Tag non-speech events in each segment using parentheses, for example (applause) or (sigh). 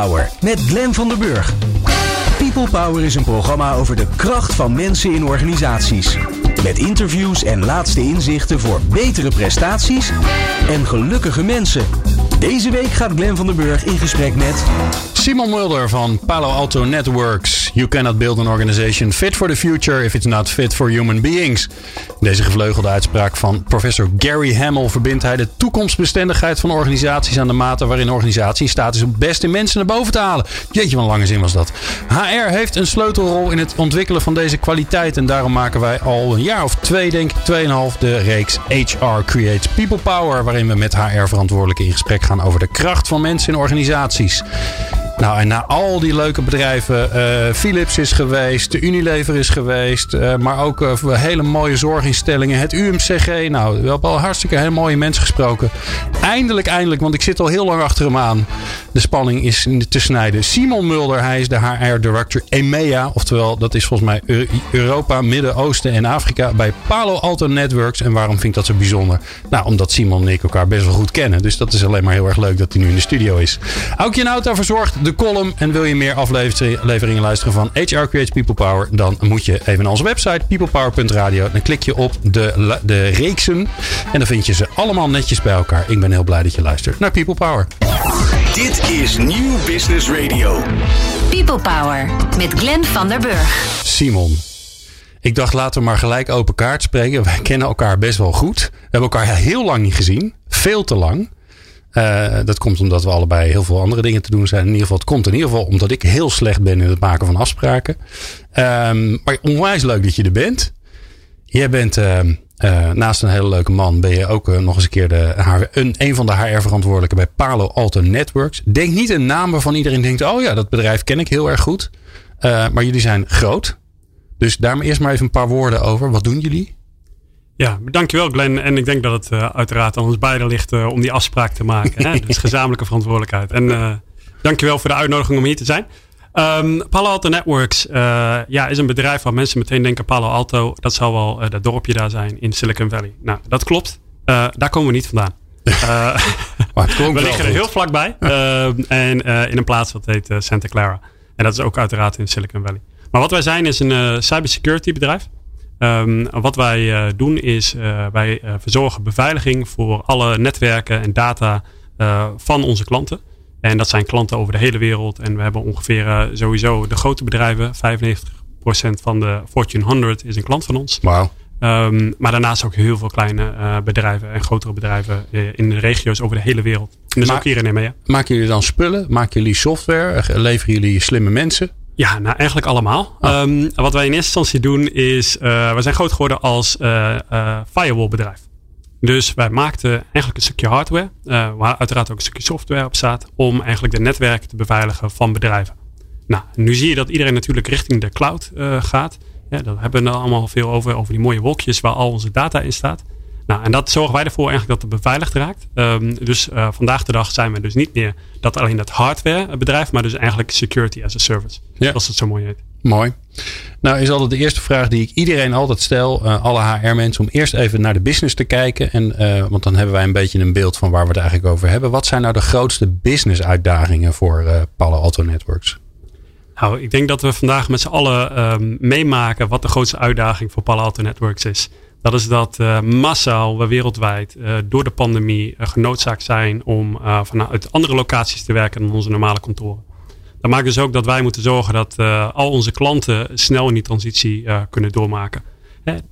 Power met Glenn van der Burg. People Power is een programma over de kracht van mensen in organisaties. Met interviews en laatste inzichten voor betere prestaties en gelukkige mensen. Deze week gaat Glenn van der Burg in gesprek met Simon Mulder van Palo Alto Networks. You cannot build an organization fit for the future if it's not fit for human beings. Deze gevleugelde uitspraak van professor Gary Hamel verbindt hij de toekomstbestendigheid van organisaties aan de mate waarin een organisatie in staat is om beste mensen naar boven te halen. Jeetje, wat een lange zin was dat. HR heeft een sleutelrol in het ontwikkelen van deze kwaliteit en daarom maken wij al een jaar of twee, denk ik, tweeënhalf, de reeks HR Creates People Power, waarin we met HR-verantwoordelijken in gesprek gaan over de kracht van mensen in organisaties. Nou, en na al die leuke bedrijven, uh, Philips is geweest, de Unilever is geweest, uh, maar ook uh, hele mooie zorginstellingen, het UMCG. Nou, we hebben al hartstikke hele mooie mensen gesproken. Eindelijk, eindelijk, want ik zit al heel lang achter hem aan. De spanning is te snijden. Simon Mulder, hij is de HR Director EMEA, oftewel dat is volgens mij Europa, Midden-Oosten en Afrika bij Palo Alto Networks. En waarom vind ik dat zo bijzonder? Nou, omdat Simon en ik elkaar best wel goed kennen. Dus dat is alleen maar heel erg leuk dat hij nu in de studio is. Aukje Nauta verzorgt de column. En wil je meer afleveringen luisteren van HR Creates People Power? Dan moet je even naar onze website peoplepower.radio. Dan klik je op de, de reeksen. En dan vind je ze allemaal netjes bij elkaar. Ik ben heel blij dat je luistert naar People Power. Dit is Nieuw Business Radio. People Power met Glenn van der Burg. Simon. Ik dacht, laten we maar gelijk open kaart spreken. Wij kennen elkaar best wel goed. We hebben elkaar heel lang niet gezien. Veel te lang. Uh, dat komt omdat we allebei heel veel andere dingen te doen zijn. In ieder geval, het komt in ieder geval omdat ik heel slecht ben in het maken van afspraken. Um, maar onwijs leuk dat je er bent. Jij bent uh, uh, naast een hele leuke man, ben je ook nog eens een keer de, een, een van de HR-verantwoordelijken bij Palo Alto Networks. Denk niet een naam waarvan iedereen denkt: oh ja, dat bedrijf ken ik heel erg goed. maar jullie zijn groot. Dus daar eerst maar even een paar woorden over. Wat doen jullie? Ja, dankjewel Glenn. En ik denk dat het uh, uiteraard aan ons beiden ligt uh, om die afspraak te maken. Hè? (laughs) Dus gezamenlijke verantwoordelijkheid. En uh, dankjewel voor de uitnodiging om hier te zijn. Um, Palo Alto Networks ja, is een bedrijf waar mensen meteen denken Palo Alto. Dat zal wel dat dorpje daar zijn in Silicon Valley. Nou, dat klopt. daar komen we niet vandaan. (laughs) maar het (laughs) we liggen er heel vlakbij. en in een plaats wat heet Santa Clara. En dat is ook uiteraard in Silicon Valley. Maar wat wij zijn is een cybersecurity bedrijf. Um, wat wij uh, doen is, uh, wij uh, verzorgen beveiliging voor alle netwerken en data van onze klanten. En dat zijn klanten over de hele wereld. En we hebben ongeveer sowieso de grote bedrijven. 95% van de Fortune 100 is een klant van ons. Um, maar daarnaast ook heel veel kleine bedrijven en grotere bedrijven in de regio's over de hele wereld. dus Ma ook hier in EMEA. Maken jullie dan spullen? Maken jullie software? Leveren jullie slimme mensen? Ja, nou eigenlijk allemaal. Oh. Um, wat wij in eerste instantie doen is, uh, we zijn groot geworden als uh, uh, firewall bedrijf. Dus wij maakten eigenlijk een stukje hardware, waar uiteraard ook een stukje software op staat, om eigenlijk de netwerken te beveiligen van bedrijven. Nou, nu zie je dat iedereen natuurlijk richting de cloud gaat. Ja, daar hebben we er allemaal veel over, over die mooie wolkjes waar al onze data in staat. Nou, en dat zorgen wij ervoor eigenlijk dat het beveiligd raakt. Um, dus uh, vandaag de dag zijn we dus niet meer dat alleen het hardware bedrijf, maar dus eigenlijk security as a service. Ja. Als het zo mooi heet. Mooi. Nou is altijd de eerste vraag die ik iedereen altijd stel, uh, alle HR-mensen, om eerst even naar de business te kijken. En, uh, want dan hebben wij een beetje een beeld van waar we het eigenlijk over hebben. Wat zijn nou de grootste business-uitdagingen voor uh, Palo Alto Networks? Nou, ik denk dat we vandaag met z'n allen um, meemaken wat de grootste uitdaging voor Palo Alto Networks is. Dat is dat uh, massaal we wereldwijd uh, door de pandemie uh, genoodzaakt zijn om vanuit andere locaties te werken dan onze normale kantoren. Dat maakt dus ook dat wij moeten zorgen dat al onze klanten snel in die transitie kunnen doormaken.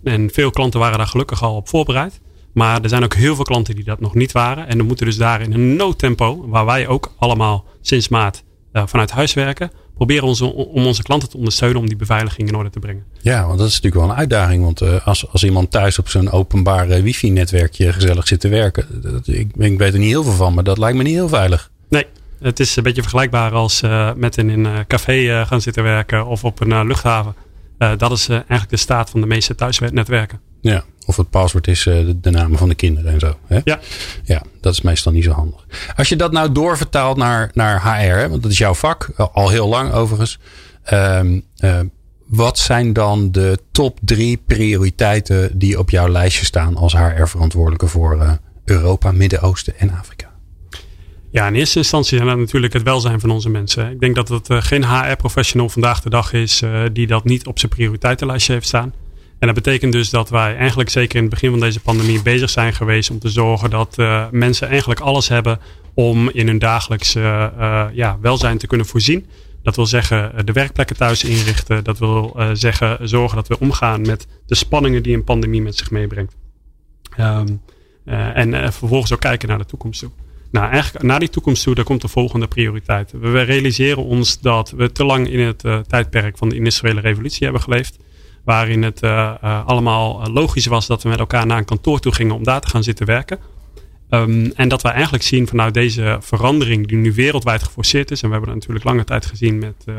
En veel klanten waren daar gelukkig al op voorbereid. Maar er zijn ook heel veel klanten die dat nog niet waren. En dan moeten dus daar in een noodtempo, waar wij ook allemaal sinds maart vanuit huis werken, proberen onze, om onze klanten te ondersteunen om die beveiliging in orde te brengen. Ja, want dat is natuurlijk wel een uitdaging. Want uh, als, als iemand thuis op zijn openbare wifi-netwerkje gezellig zit te werken. Dat, ik, ik weet er niet heel veel van, maar dat lijkt me niet heel veilig. Nee, het is een beetje vergelijkbaar als uh, met in een café gaan zitten werken of op een luchthaven. dat is eigenlijk de staat van de meeste thuisnetwerken. Ja, of het paswoord is uh, de, namen van de kinderen en zo. Hè? Ja. Ja, dat is meestal niet zo handig. Als je dat nou doorvertaalt naar, naar HR, hè, want dat is jouw vak, al heel lang overigens. Um, uh, wat zijn dan de top drie prioriteiten die op jouw lijstje staan als HR-verantwoordelijke voor uh, Europa, Midden-Oosten en Afrika? Ja, in eerste instantie zijn dat natuurlijk het welzijn van onze mensen. Ik denk dat het geen HR-professional vandaag de dag is die dat niet op zijn prioriteitenlijstje heeft staan. En dat betekent dus dat wij eigenlijk zeker in het begin van deze pandemie bezig zijn geweest om te zorgen dat mensen eigenlijk alles hebben om in hun dagelijks ja, welzijn te kunnen voorzien. Dat wil zeggen eh, de werkplekken thuis inrichten. Dat wil zeggen zorgen dat we omgaan met de spanningen die een pandemie met zich meebrengt. Uh, en vervolgens ook kijken naar de toekomst toe. Nou, eigenlijk naar die toekomst toe, daar komt de volgende prioriteit. We realiseren ons dat we te lang in het tijdperk van de industriële revolutie hebben geleefd. Waarin het allemaal logisch was dat we met elkaar naar een kantoor toe gingen om daar te gaan zitten werken. Um, en dat we eigenlijk zien vanuit deze verandering die nu wereldwijd geforceerd is. En we hebben dat natuurlijk lange tijd gezien met uh,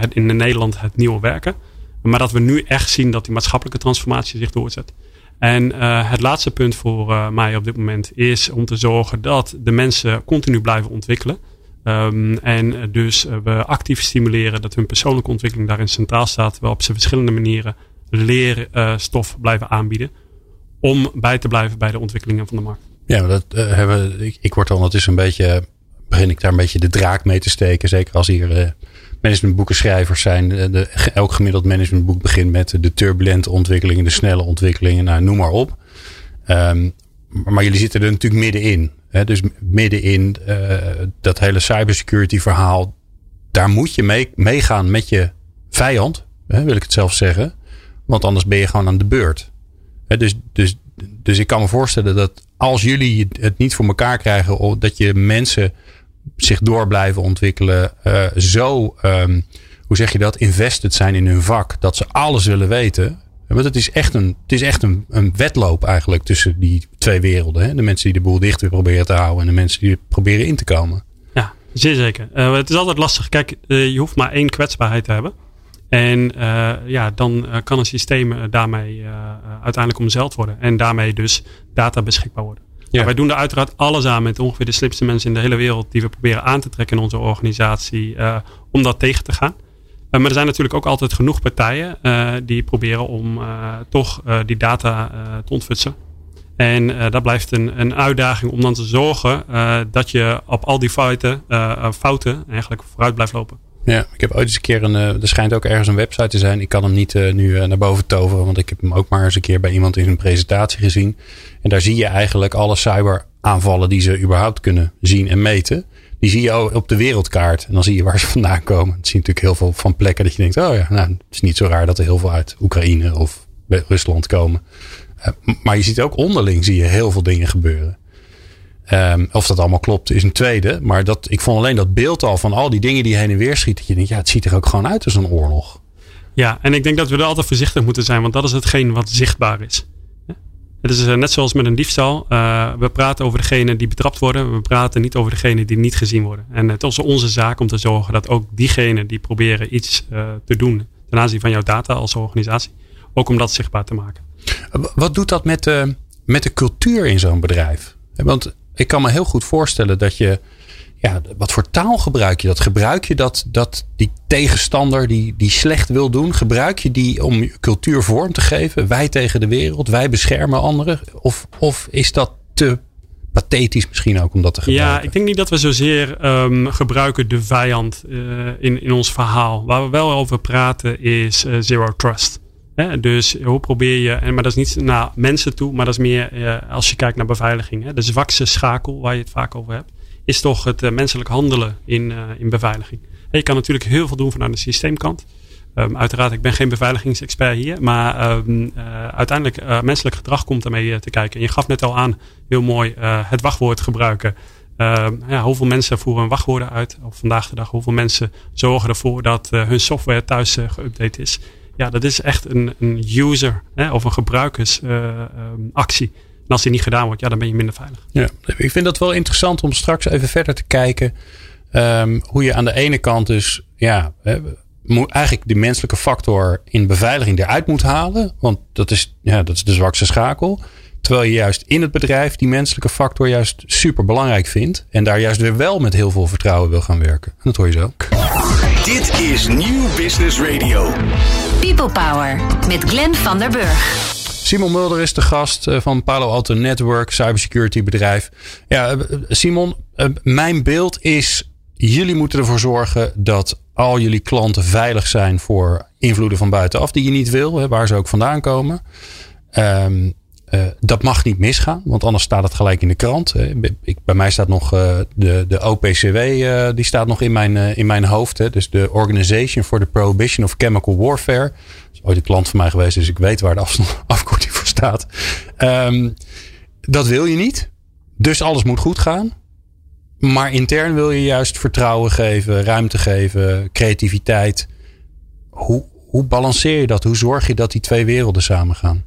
het, in Nederland het nieuwe werken. Maar dat we nu echt zien dat die maatschappelijke transformatie zich doorzet. En het laatste punt voor mij op dit moment is om te zorgen dat de mensen continu blijven ontwikkelen. Um, en dus we actief stimuleren dat hun persoonlijke ontwikkeling daarin centraal staat. We op ze verschillende manieren leerstof blijven aanbieden. Om bij te blijven bij de ontwikkelingen van de markt. Ja, dat uh, hebben ik, ik word ondertussen een beetje, begin ik daar een beetje de draak mee te steken. Zeker als hier uh, managementboekenschrijvers zijn. De, elk gemiddeld managementboek begint met de turbulente ontwikkelingen, de snelle ontwikkelingen, nou, noem maar op. Um, maar jullie zitten er natuurlijk middenin. Dus middenin uh, dat hele cybersecurity verhaal. Daar moet je mee, meegaan met je vijand, wil ik het zelf zeggen. Want anders ben je gewoon aan de beurt. Dus, dus, dus ik kan me voorstellen dat als jullie het niet voor elkaar krijgen, dat je mensen zich door blijven ontwikkelen, uh, zo, um, hoe zeg je dat, invested zijn in hun vak, dat ze alles willen weten. Want het is echt een, het is echt een, een wedloop eigenlijk tussen die twee werelden. Hè? De mensen die de boel dicht weer proberen te houden en de mensen die proberen in te komen. Ja, zeer zeker. Uh, het is altijd lastig. Kijk, uh, je hoeft maar één kwetsbaarheid te hebben. En uh, ja, dan kan een systeem daarmee uiteindelijk omzeild worden. En daarmee dus data beschikbaar worden. Ja. Nou, wij doen er uiteraard alles aan met ongeveer de slimste mensen in de hele wereld die we proberen aan te trekken in onze organisatie om dat tegen te gaan. Uh, maar er zijn natuurlijk ook altijd genoeg partijen uh, die proberen om toch die data te ontfutsen. En dat blijft een, een uitdaging om dan te zorgen dat je op al die fouten, fouten eigenlijk vooruit blijft lopen. Ja, ik heb ooit eens een keer een. Uh, er schijnt ook ergens een website te zijn. Ik kan hem niet uh, nu uh, naar boven toveren, want ik heb hem ook maar eens een keer bij iemand in een presentatie gezien. En daar zie je eigenlijk alle cyberaanvallen die ze überhaupt kunnen zien en meten. Die zie je op de wereldkaart. En dan zie je waar ze vandaan komen. Het zie je natuurlijk heel veel van plekken dat je denkt: oh ja, nou, het is niet zo raar dat er heel veel uit Oekraïne of Rusland komen. maar je ziet ook onderling zie je heel veel dingen gebeuren. Um, of dat allemaal klopt is een tweede. Maar dat, ik vond alleen dat beeld al van al die dingen die heen en weer schieten. Dat je denkt, ja, het ziet er ook gewoon uit als een oorlog. Ja, en ik denk dat we er altijd voorzichtig moeten zijn. Want dat is hetgeen wat zichtbaar is. Het is eh, net zoals met een diefstal. Uh, we praten over degene die betrapt worden. We praten niet over degene die niet gezien worden. En het is onze zaak om te zorgen dat ook diegenen die proberen iets uh, te doen ten aanzien van jouw data als organisatie, ook om dat zichtbaar te maken. Wat doet dat met de, met de cultuur in zo'n bedrijf? Want ik kan me heel goed voorstellen dat je. Ja, wat voor taal gebruik je dat? Gebruik je dat, dat die tegenstander die, die slecht wil doen, gebruik je die om je cultuur vorm te geven? Wij tegen de wereld, wij beschermen anderen? Of, of is dat te pathetisch misschien ook om dat te gebruiken? Ja, ik denk niet dat we zozeer um, gebruiken de vijand uh, in, in ons verhaal. Waar we wel over praten is uh, zero trust. Dus hoe probeer je, en, maar dat is niet naar mensen toe, maar dat is meer uh, als je kijkt naar beveiliging. Hè? De zwakste schakel waar je het vaak over hebt, is toch het uh, menselijk handelen in, uh, in beveiliging. Je kan natuurlijk heel veel doen vanuit de systeemkant. Um, uiteraard, ik ben geen beveiligingsexpert hier, maar um, uiteindelijk menselijk gedrag komt ermee te kijken. En je gaf net al aan, heel mooi, het wachtwoord gebruiken. Um, ja, hoeveel mensen voeren hun wachtwoorden uit? Of vandaag de dag, hoeveel mensen zorgen ervoor dat hun software thuis geüpdate is? Ja, dat is echt een, een user hè, of een gebruikersactie. Uh, en als die niet gedaan wordt, ja, dan ben je minder veilig. Ja, ik vind dat wel interessant om straks even verder te kijken. Um, hoe je aan de ene kant dus, ja, eigenlijk de menselijke factor in beveiliging eruit moet halen. Want dat is, ja, dat is de zwakste schakel. Terwijl je juist in het bedrijf die menselijke factor juist super belangrijk vindt. En daar juist weer wel met heel veel vertrouwen wil gaan werken. En dat hoor je zo. Dit is Nieuw Business Radio. People Power met Glenn van der Burg. Simon Mulder is de gast eh, van Palo Alto Network, cybersecurity bedrijf. Ja, eh, Simon, eh, mijn beeld is: jullie moeten ervoor zorgen dat al jullie klanten veilig zijn voor invloeden van buitenaf die je niet wil, waar ze ook vandaan komen. Um, uh, dat mag niet misgaan, want anders staat het gelijk in de krant. Ik, bij mij staat nog uh, de, de OPCW, die staat nog in mijn, in mijn hoofd. Hè. Dus de Organization for the Prohibition of Chemical Warfare. Dat is ooit een klant van mij geweest, dus ik weet waar de (laughs) afkorting voor staat. Um, dat wil je niet. Dus alles moet goed gaan. Maar intern wil je juist vertrouwen geven, ruimte geven, creativiteit. Hoe, hoe balanceer je dat? Hoe zorg je dat die twee werelden samengaan?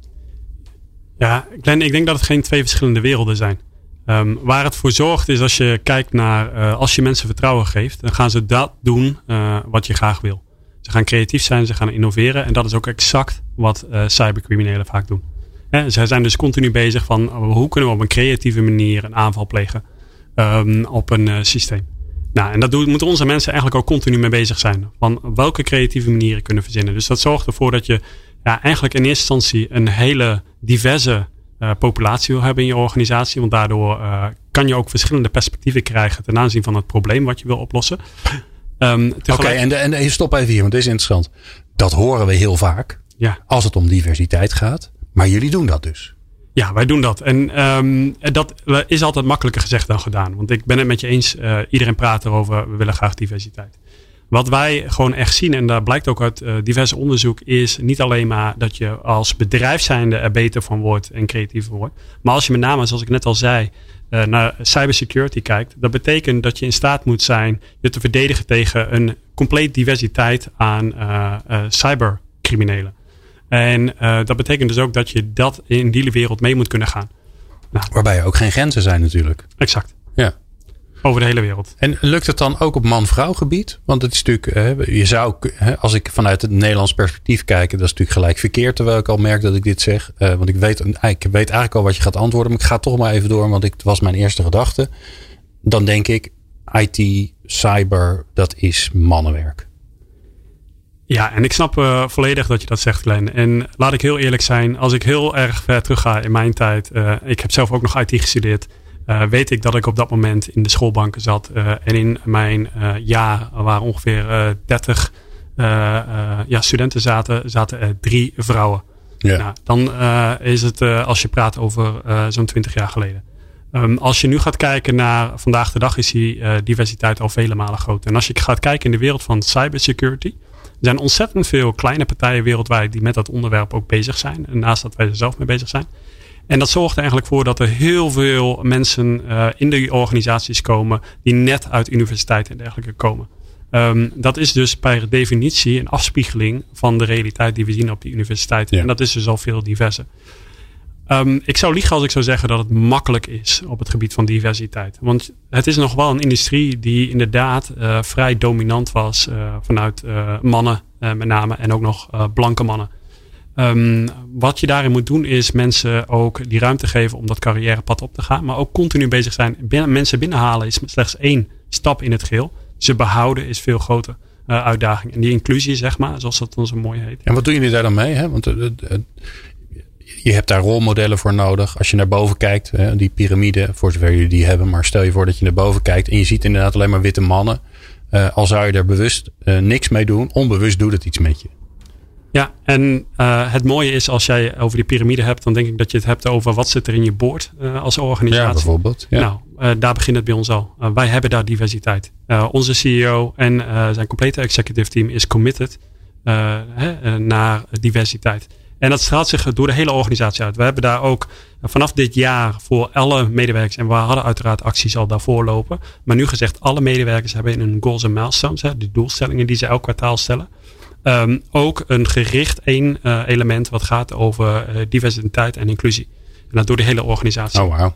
Ja, Glenn, ik denk dat het geen twee verschillende werelden zijn. Um, waar het voor zorgt is als je kijkt naar, uh, als je mensen vertrouwen geeft, dan gaan ze dat doen uh, wat je graag wil. Ze gaan creatief zijn, ze gaan innoveren en dat is ook exact wat uh, cybercriminelen vaak doen. He, zij zijn dus continu bezig van hoe kunnen we op een creatieve manier een aanval plegen um, op een systeem. Nou, en dat moeten onze mensen eigenlijk ook continu mee bezig zijn. Van welke creatieve manieren kunnen verzinnen. Dus dat zorgt ervoor dat je ja, eigenlijk in eerste instantie een hele diverse uh, populatie wil hebben in je organisatie. Want daardoor uh, kan je ook verschillende perspectieven krijgen ten aanzien van het probleem wat je wil oplossen. Um, Oké, okay, en, en stop even hier, want dit is interessant. Dat horen we heel vaak ja. als het om diversiteit gaat. Maar jullie doen dat dus. Ja, wij doen dat. En um, dat is altijd makkelijker gezegd dan gedaan. Want ik ben het met je eens. Uh, iedereen praat erover. We willen graag diversiteit. Wat wij gewoon echt zien, en daar blijkt ook uit uh, diverse onderzoek, is niet alleen maar dat je als bedrijf zijnde er beter van wordt en creatiever wordt. Maar als je met name, zoals ik net al zei, uh, naar cybersecurity kijkt, dat betekent dat je in staat moet zijn je te verdedigen tegen een compleet diversiteit aan uh, cybercriminelen. En dat betekent dus ook dat je dat in die wereld mee moet kunnen gaan. Nou, Waarbij er ook geen grenzen zijn natuurlijk. Exact. Ja. Over de hele wereld. En lukt het dan ook op man-vrouw gebied? Want het is natuurlijk, je zou, als ik vanuit het Nederlands perspectief kijk, dat is natuurlijk gelijk verkeerd. Terwijl ik al merk dat ik dit zeg. Eh, want ik weet, ik weet eigenlijk al wat je gaat antwoorden. Maar ik ga toch maar even door, want het was mijn eerste gedachte. Dan denk ik, IT, cyber, dat is mannenwerk. Ja, en ik snap uh, volledig dat je dat zegt, Glenn. En laat ik heel eerlijk zijn, als ik heel erg ver terug ga in mijn tijd. Uh, ik heb zelf ook nog IT gestudeerd. Uh, weet ik dat ik op dat moment in de schoolbanken zat. Uh, en in mijn uh, jaar waar ongeveer 30 ja, studenten zaten, zaten er drie vrouwen. Ja. Nou, dan is het als je praat over zo'n 20 jaar geleden. Um, als je nu gaat kijken naar vandaag de dag is die diversiteit al vele malen groter. En als je gaat kijken in de wereld van cybersecurity. Er zijn ontzettend veel kleine partijen wereldwijd die met dat onderwerp ook bezig zijn. En naast dat wij er zelf mee bezig zijn. En dat zorgt er eigenlijk voor dat er heel veel mensen uh, in de organisaties komen die net uit universiteiten en dergelijke komen. Um, dat is dus per definitie een afspiegeling van de realiteit die we zien op die universiteiten. Ja. En dat is dus al veel diverser. Um, ik zou liegen als ik zou zeggen dat het makkelijk is op het gebied van diversiteit. Want het is nog wel een industrie die inderdaad uh, vrij dominant was uh, vanuit mannen met name en ook nog blanke mannen. Um, wat je daarin moet doen is mensen ook die ruimte geven om dat carrièrepad op te gaan. Maar ook continu bezig zijn. Mensen binnenhalen is slechts één stap in het geheel. Ze behouden is veel groter uh, uitdaging. En die inclusie, zeg maar, zoals dat dan zo mooi heet. En wat doen jullie daar dan mee? Hè? Want uh, je hebt daar rolmodellen voor nodig. Als je naar boven kijkt, die piramide, voor zover jullie die hebben. Maar stel je voor dat je naar boven kijkt en je ziet inderdaad alleen maar witte mannen. Al zou je er bewust niks mee doen, onbewust doet het iets met je. Ja, en uh, het mooie is als jij over die piramide hebt, dan denk ik dat je het hebt over wat zit er in je boord uh, als organisatie. Ja, bijvoorbeeld. Ja. Nou, uh, daar begint het bij ons al. wij hebben daar diversiteit. onze CEO en zijn complete executive team is committed hè, naar diversiteit. En dat straalt zich door de hele organisatie uit. We hebben daar ook vanaf dit jaar voor alle medewerkers, en we hadden uiteraard acties al daarvoor lopen, maar nu gezegd, alle medewerkers hebben in hun goals en milestones, hè, die doelstellingen die ze elk kwartaal stellen, Um, ook een gericht één uh, element wat gaat over uh, diversiteit en inclusie. En dat door de hele organisatie. Oh, wow.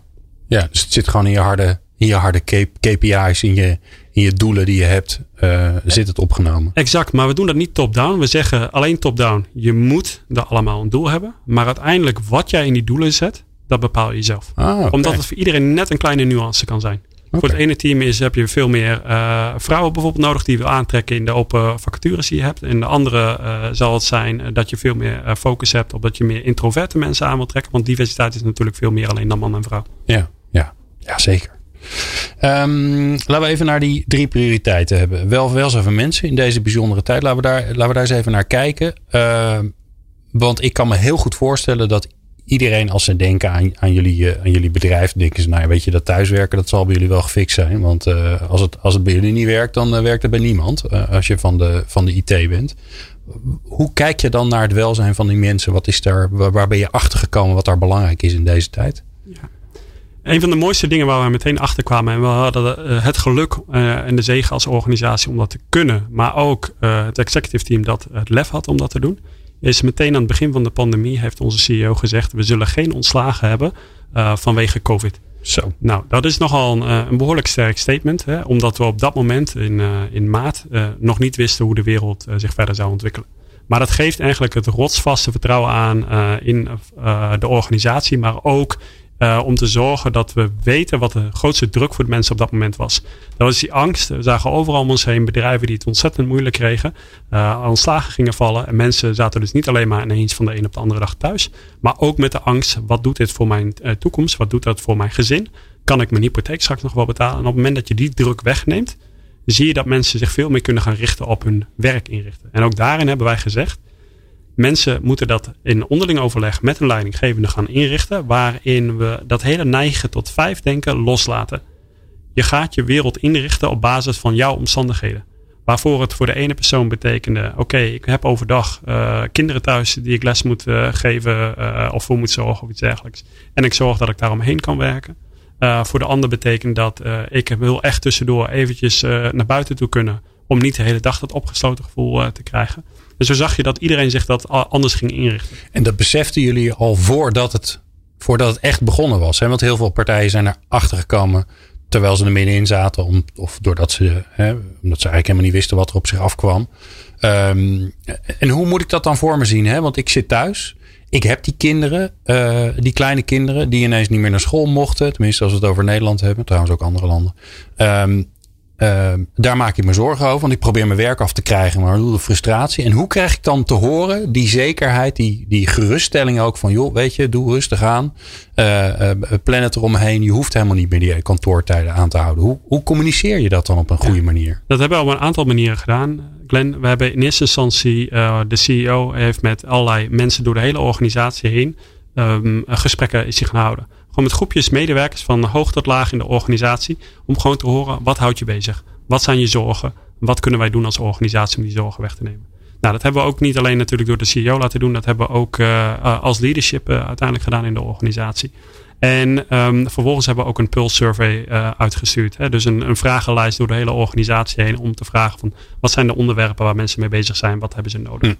Ja, dus het zit gewoon in je harde, in je harde KPI's, in je, in je doelen die je hebt, uh, zit het opgenomen. Exact, maar we doen dat niet top-down. We zeggen alleen top-down. Je moet er allemaal een doel hebben. Maar uiteindelijk wat jij in die doelen zet, dat bepaal je zelf. Ah, okay. Omdat het voor iedereen net een kleine nuance kan zijn. Voor het ene team is, heb je veel meer uh, vrouwen bijvoorbeeld nodig die je wil aantrekken in de open vacatures die je hebt. In de andere uh, zal het zijn dat je veel meer focus hebt op dat je meer introverte mensen aan wilt trekken. Want diversiteit is natuurlijk veel meer alleen dan man en vrouw. Ja, ja, ja zeker. Um, laten we even naar die drie prioriteiten hebben. Wel, welzijn van mensen in deze bijzondere tijd. Laten we daar, laten we daar eens even naar kijken. Uh, want ik kan me heel goed voorstellen dat iedereen als ze denken aan, aan, jullie, uh, aan jullie bedrijf, denken ze, nou weet je, dat thuiswerken, dat zal bij jullie wel gefixt zijn. Want uh, als, het, als het bij jullie niet werkt, dan uh, werkt het bij niemand. als je van de, van de IT bent. Hoe kijk je dan naar het welzijn van die mensen? Wat is daar, waar, waar ben je achter gekomen wat daar belangrijk is in deze tijd? Ja. Een van de mooiste dingen waar we meteen achter kwamen, en we hadden het geluk en de zegen als organisatie om dat te kunnen, maar ook het executive team dat het lef had om dat te doen, is meteen aan het begin van de pandemie heeft onze CEO gezegd: we zullen geen ontslagen hebben uh, vanwege COVID. Zo. Nou, dat is nogal een, eh, een behoorlijk sterk statement, hè, omdat we op dat moment in, uh, in maart nog niet wisten hoe de wereld zich verder zou ontwikkelen. Maar dat geeft eigenlijk het rotsvaste vertrouwen aan in de organisatie, maar ook uh, om te zorgen dat we weten wat de grootste druk voor de mensen op dat moment was. Dat was die angst. We zagen overal om ons heen bedrijven die het ontzettend moeilijk kregen. Uh, ontslagen gingen vallen. En mensen zaten dus niet alleen maar ineens van de een op de andere dag thuis. Maar ook met de angst. Wat doet dit voor mijn uh, toekomst? Wat doet dat voor mijn gezin? Kan ik mijn hypotheek straks nog wel betalen? En op het moment dat je die druk wegneemt. Zie je dat mensen zich veel meer kunnen gaan richten op hun werk inrichten. En ook daarin hebben wij gezegd Mensen moeten dat in onderling overleg met een leidinggevende gaan inrichten. Waarin we dat hele neigen tot vijf denken loslaten. Je gaat je wereld inrichten op basis van jouw omstandigheden. Waarvoor het voor de ene persoon betekende: oké, ik heb overdag uh, kinderen thuis die ik les moet uh, geven uh, of voor moet zorgen of iets dergelijks. En ik zorg dat ik daaromheen kan werken. voor de ander betekent dat ik wil echt tussendoor eventjes naar buiten toe kunnen. Om niet de hele dag dat opgesloten gevoel te krijgen. En zo zag je dat iedereen zich dat anders ging inrichten. En dat beseften jullie al voordat het, voordat het echt begonnen was. Hè? Want heel veel partijen zijn erachter gekomen terwijl ze er middenin zaten. Om, of doordat ze, hè, omdat ze eigenlijk helemaal niet wisten wat er op zich afkwam. Um, en hoe moet ik dat dan voor me zien? Hè? Want ik zit thuis. Ik heb die kinderen, uh, die kleine kinderen, die ineens niet meer naar school mochten. Tenminste, als we het over Nederland hebben. Trouwens ook andere landen. Um, uh, daar maak ik me zorgen over, want ik probeer mijn werk af te krijgen, maar de frustratie. En hoe krijg ik dan te horen die zekerheid, die, die geruststelling ook van, joh, weet je, doe rustig aan, uh, uh, plan het eromheen. Je hoeft helemaal niet meer die kantoortijden aan te houden. Hoe, hoe communiceer je dat dan op een goede manier? Dat hebben we op een aantal manieren gedaan. Glenn, we hebben in eerste instantie, de CEO heeft met allerlei mensen door de hele organisatie heen um, gesprekken is zich gaan houden. Gewoon met groepjes medewerkers van hoog tot laag in de organisatie. Om gewoon te horen, wat houdt je bezig? Wat zijn je zorgen? Wat kunnen wij doen als organisatie om die zorgen weg te nemen? Nou, dat hebben we ook niet alleen natuurlijk door de CEO laten doen. Dat hebben we ook uh, als leadership uh, uiteindelijk gedaan in de organisatie. En um, vervolgens hebben we ook een pulse survey uh, uitgestuurd. Hè? Dus een, een, vragenlijst door de hele organisatie heen om te vragen van wat zijn de onderwerpen waar mensen mee bezig zijn, wat hebben ze nodig. Hm.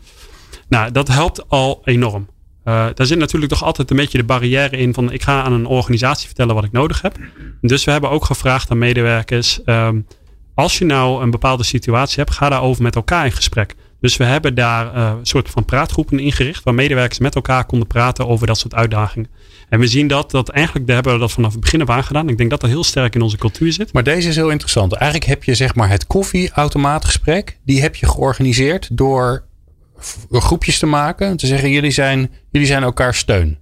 Nou, dat helpt al enorm. Uh, daar zit natuurlijk toch altijd een beetje de barrière in van ik ga aan een organisatie vertellen wat ik nodig heb. Dus we hebben ook gevraagd aan medewerkers, um, als je nou een bepaalde situatie hebt, ga daarover met elkaar in gesprek. Dus we hebben daar uh, een soort van praatgroepen ingericht, waar medewerkers met elkaar konden praten over dat soort uitdagingen. En we zien dat, dat eigenlijk hebben we dat vanaf het begin af aan gedaan. Ik denk dat dat heel sterk in onze cultuur zit. Maar deze is heel interessant. Eigenlijk heb je zeg maar het koffieautomaatgesprek, die heb je georganiseerd door groepjes te maken. Te zeggen, jullie zijn, jullie zijn elkaar steun.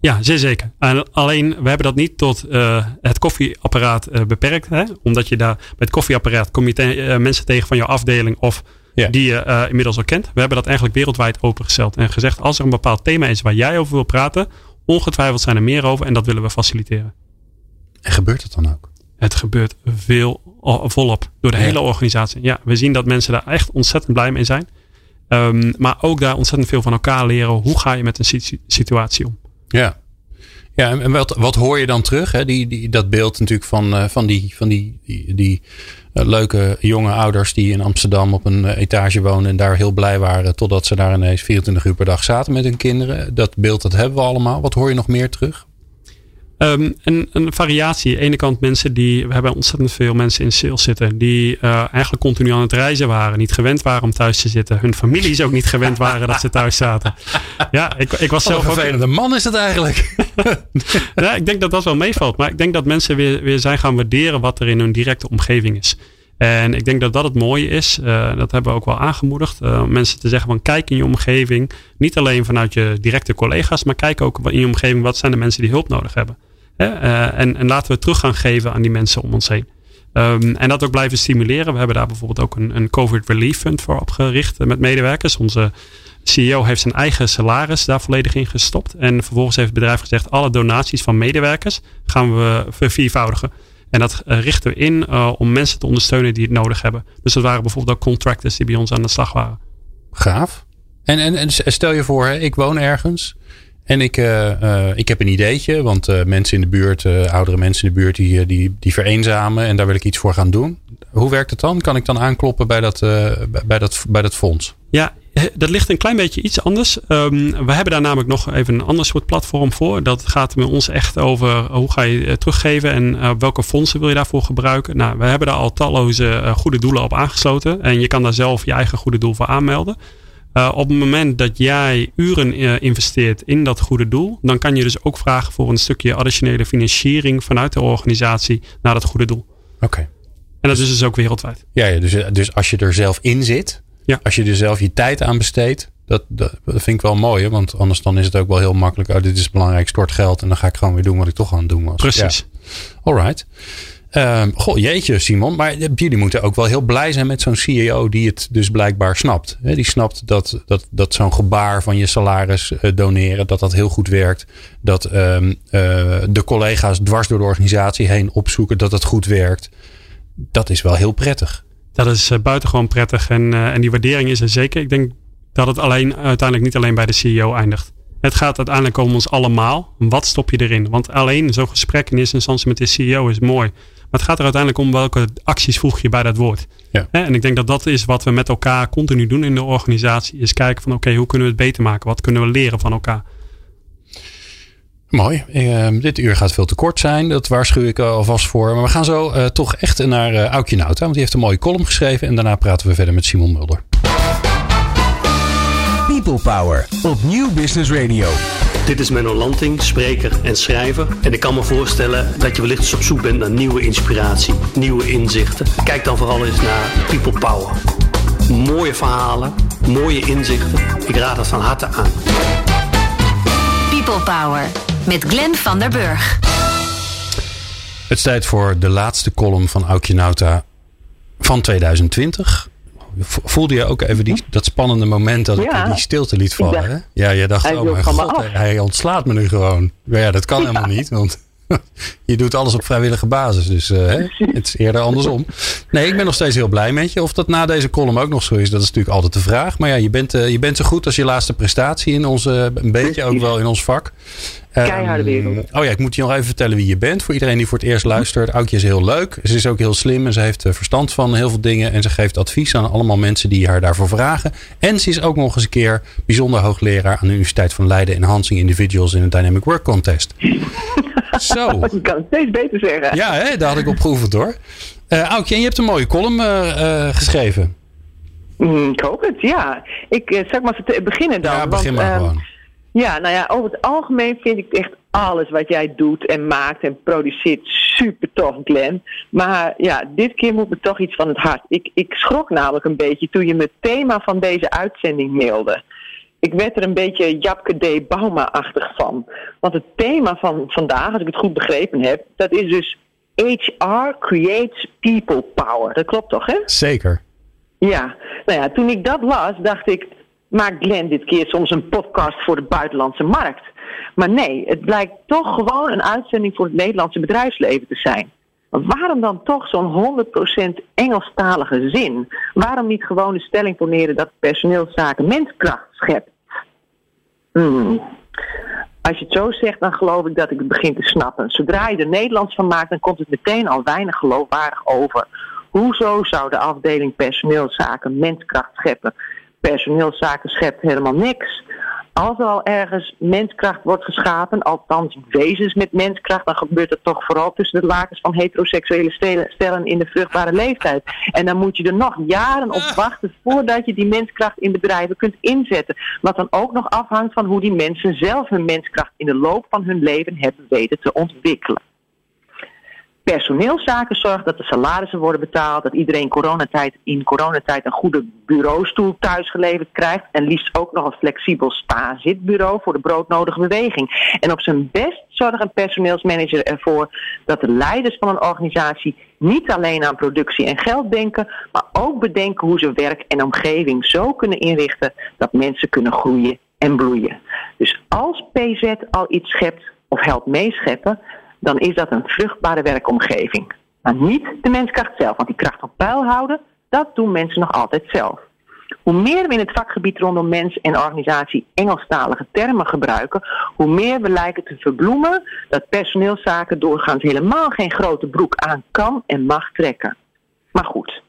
Ja, zeer zeker. alleen, we hebben dat niet tot uh, het koffieapparaat uh, beperkt. Hè? Omdat je daar bij het koffieapparaat kom je te, uh, mensen tegen van jouw afdeling of ja. die je inmiddels al kent. We hebben dat eigenlijk wereldwijd opengesteld. En gezegd, als er een bepaald thema is waar jij over wil praten, ongetwijfeld zijn er meer over en dat willen we faciliteren. En gebeurt het dan ook? Het gebeurt veel volop door de ja. hele organisatie. Ja, we zien dat mensen daar echt ontzettend blij mee zijn. Um, maar ook daar ontzettend veel van elkaar leren. Hoe ga je met een situatie om? Ja. Ja, en wat, wat hoor je dan terug? Hè? Die, die, dat beeld natuurlijk van, uh, van die, van die, die, uh, leuke jonge ouders die in Amsterdam op een uh, etage wonen en daar heel blij waren totdat ze daar ineens 24 uur per dag zaten met hun kinderen. Dat beeld dat hebben we allemaal. Wat hoor je nog meer terug? Um, en een variatie. Aan de ene kant mensen die. We hebben ontzettend veel mensen in sales zitten. Die uh, eigenlijk continu aan het reizen waren. Niet gewend waren om thuis te zitten. Hun families ook niet gewend waren dat ze thuis zaten. Ja, ik, ik was zelf. Een vervelende ook, man is het eigenlijk. (laughs) ja, ik denk dat dat wel meevalt. Maar ik denk dat mensen weer, weer zijn gaan waarderen wat er in hun directe omgeving is. En ik denk dat dat het mooie is. Uh, dat hebben we ook wel aangemoedigd. Uh, mensen te zeggen van kijk in je omgeving. Niet alleen vanuit je directe collega's. Maar kijk ook in je omgeving. Wat zijn de mensen die hulp nodig hebben. Uh, en, en laten we terug gaan geven aan die mensen om ons heen. Um, en dat ook blijven stimuleren. We hebben daar bijvoorbeeld ook een, een COVID Relief Fund voor opgericht met medewerkers. Onze CEO heeft zijn eigen salaris daar volledig in gestopt. En vervolgens heeft het bedrijf gezegd: alle donaties van medewerkers gaan we verviervoudigen. En dat uh, richten we in om mensen te ondersteunen die het nodig hebben. Dus dat waren bijvoorbeeld ook contractors die bij ons aan de slag waren. Gaaf. En, en, en stel je voor, hè, ik woon ergens. En ik, uh, ik heb een ideetje, want mensen in de buurt, oudere mensen in de buurt, die, die, die vereenzamen en daar wil ik iets voor gaan doen. Hoe werkt het dan? Kan ik dan aankloppen bij dat, bij dat, bij dat fonds? Ja, dat ligt een klein beetje iets anders. Um, we hebben daar namelijk nog even een ander soort platform voor. Dat gaat met ons echt over hoe ga je teruggeven en welke fondsen wil je daarvoor gebruiken. Nou, we hebben daar al talloze goede doelen op aangesloten. En je kan daar zelf je eigen goede doel voor aanmelden. Uh, op het moment dat jij uren investeert in dat goede doel, dan kan je dus ook vragen voor een stukje additionele financiering vanuit de organisatie naar dat goede doel. Oké. Okay. En dat is dus ook wereldwijd. Ja, ja dus, dus als je er zelf in zit, ja. Als je er zelf je tijd aan besteedt, dat, dat, vind ik wel mooi. Hè? Want anders dan is het ook wel heel makkelijk. Oh, dit is belangrijk, stort geld. En dan ga ik gewoon weer doen wat ik toch aan het doen was. Precies. Ja. Alright. Um, goh, jeetje Simon. Maar jullie moeten ook wel heel blij zijn met zo'n CEO die het dus blijkbaar snapt. Die snapt dat, dat, dat zo'n gebaar van je salaris uh, doneren, dat dat heel goed werkt. Dat um, uh, de collega's dwars door de organisatie heen opzoeken dat het goed werkt. Dat is wel heel prettig dat is uh, buitengewoon prettig. En, en die waardering is er zeker. Ik denk dat het alleen, uiteindelijk niet alleen bij de CEO eindigt. Het gaat uiteindelijk om ons allemaal. Wat stop je erin? Want alleen zo'n gesprek in eerste instantie met de CEO is mooi. Maar het gaat er uiteindelijk om welke acties voeg je bij dat woord. Ja. En ik denk dat dat is wat we met elkaar continu doen in de organisatie. Is kijken van oké, okay, hoe kunnen we het beter maken? Wat kunnen we leren van elkaar? Mooi. Uh, dit uur gaat veel te kort zijn. Dat waarschuw ik alvast voor. Maar we gaan zo uh, toch echt naar uh, Aukje Nauta. Want die heeft een mooie column geschreven. En daarna praten we verder met Simon Mulder. People Power op Nieuw Business Radio. Dit is Menno Lanting, spreker en schrijver. En ik kan me voorstellen dat je wellicht eens op zoek bent naar nieuwe inspiratie, nieuwe inzichten. Kijk dan vooral eens naar People Power. Mooie verhalen, mooie inzichten. Ik raad het van harte aan. People Power met Glenn van der Burg. Het is tijd voor de laatste column van Aukje Nauta van 2020. Voelde je ook even die, dat spannende moment dat ja. ik die stilte liet vallen? Hè? Ja, je dacht, oh mijn god, hij, hij, ontslaat me nu gewoon. Maar ja, dat kan ja. helemaal niet, want (laughs) je doet alles op vrijwillige basis. Dus uh, het is eerder andersom. Nee, ik ben nog steeds heel blij met je. Of dat na deze column ook nog zo is, dat is natuurlijk altijd de vraag. Maar ja, je bent, uh, je bent zo goed als je laatste prestatie in onze, een beetje ook wel in ons vak. Keiharde wereld. Um, oh ja, ik moet je nog even vertellen wie je bent. Voor iedereen die voor het eerst luistert. Aukje is heel leuk. Ze is ook heel slim en ze heeft verstand van heel veel dingen. En ze geeft advies aan allemaal mensen die haar daarvoor vragen. En ze is ook nog eens een keer bijzonder hoogleraar aan de Universiteit van Leiden. Enhancing Individuals in een Dynamic Work Contest. (laughs) Zo. Je kan het steeds beter zeggen. Ja, hè, daar had ik op geoefend hoor. Uh, Aukje, en je hebt een mooie column uh, uh, geschreven. Mm, ik hoop het, ja. Ik zeg maar beginnen dan. Ja, begin want, maar um, gewoon. Ja, nou ja, over het algemeen vind ik echt alles wat jij doet en maakt en produceert super tof, Glenn. Maar ja, dit keer moet me toch iets van het hart. Ik, ik schrok namelijk een beetje toen je me het thema van deze uitzending mailde. Ik werd er een beetje Japke D. Bauma-achtig van. Want het thema van vandaag, als ik het goed begrepen heb, dat is dus HR creates people power. Dat klopt toch, hè? Zeker. Ja, nou ja, toen ik dat las, dacht ik, maakt Glenn dit keer soms een podcast voor de buitenlandse markt. Maar nee, het blijkt toch gewoon een uitzending voor het Nederlandse bedrijfsleven te zijn. Waarom dan toch zo'n 100% Engelstalige zin? Waarom niet gewoon de stelling poneren dat personeelszaken menskracht schept? Hmm. Als je het zo zegt, dan geloof ik dat ik het begin te snappen. Zodra je er Nederlands van maakt, dan komt het meteen al weinig geloofwaardig over. Hoezo zou de afdeling personeelszaken menskracht scheppen? Personeelszaken schept helemaal niks. als er al ergens menskracht wordt geschapen, althans wezens met menskracht, dan gebeurt het toch vooral tussen de lakens van heteroseksuele stellen in de vruchtbare leeftijd. En dan moet je er nog jaren op wachten voordat je die menskracht in bedrijven kunt inzetten. Wat dan ook nog afhangt van hoe die mensen zelf hun menskracht in de loop van hun leven hebben weten te ontwikkelen personeelszaken zorgt dat de salarissen worden betaald, dat iedereen coronatijd, in coronatijd een goede bureaustoel thuisgeleverd krijgt en liefst ook nog een flexibel sta-zitbureau voor de broodnodige beweging. En op zijn best zorgt een personeelsmanager ervoor dat de leiders van een organisatie niet alleen aan productie en geld denken, maar ook bedenken hoe ze werk en omgeving zo kunnen inrichten dat mensen kunnen groeien en bloeien. Dus als PZ al iets schept of helpt meescheppen, dan is dat een vruchtbare werkomgeving. Maar niet de menskracht zelf, want die kracht op peil houden, dat doen mensen nog altijd zelf. Hoe meer we in het vakgebied rondom mens en organisatie Engelstalige termen gebruiken, hoe meer we lijken te verbloemen dat personeelszaken doorgaans helemaal geen grote broek aan kan en mag trekken. Maar goed,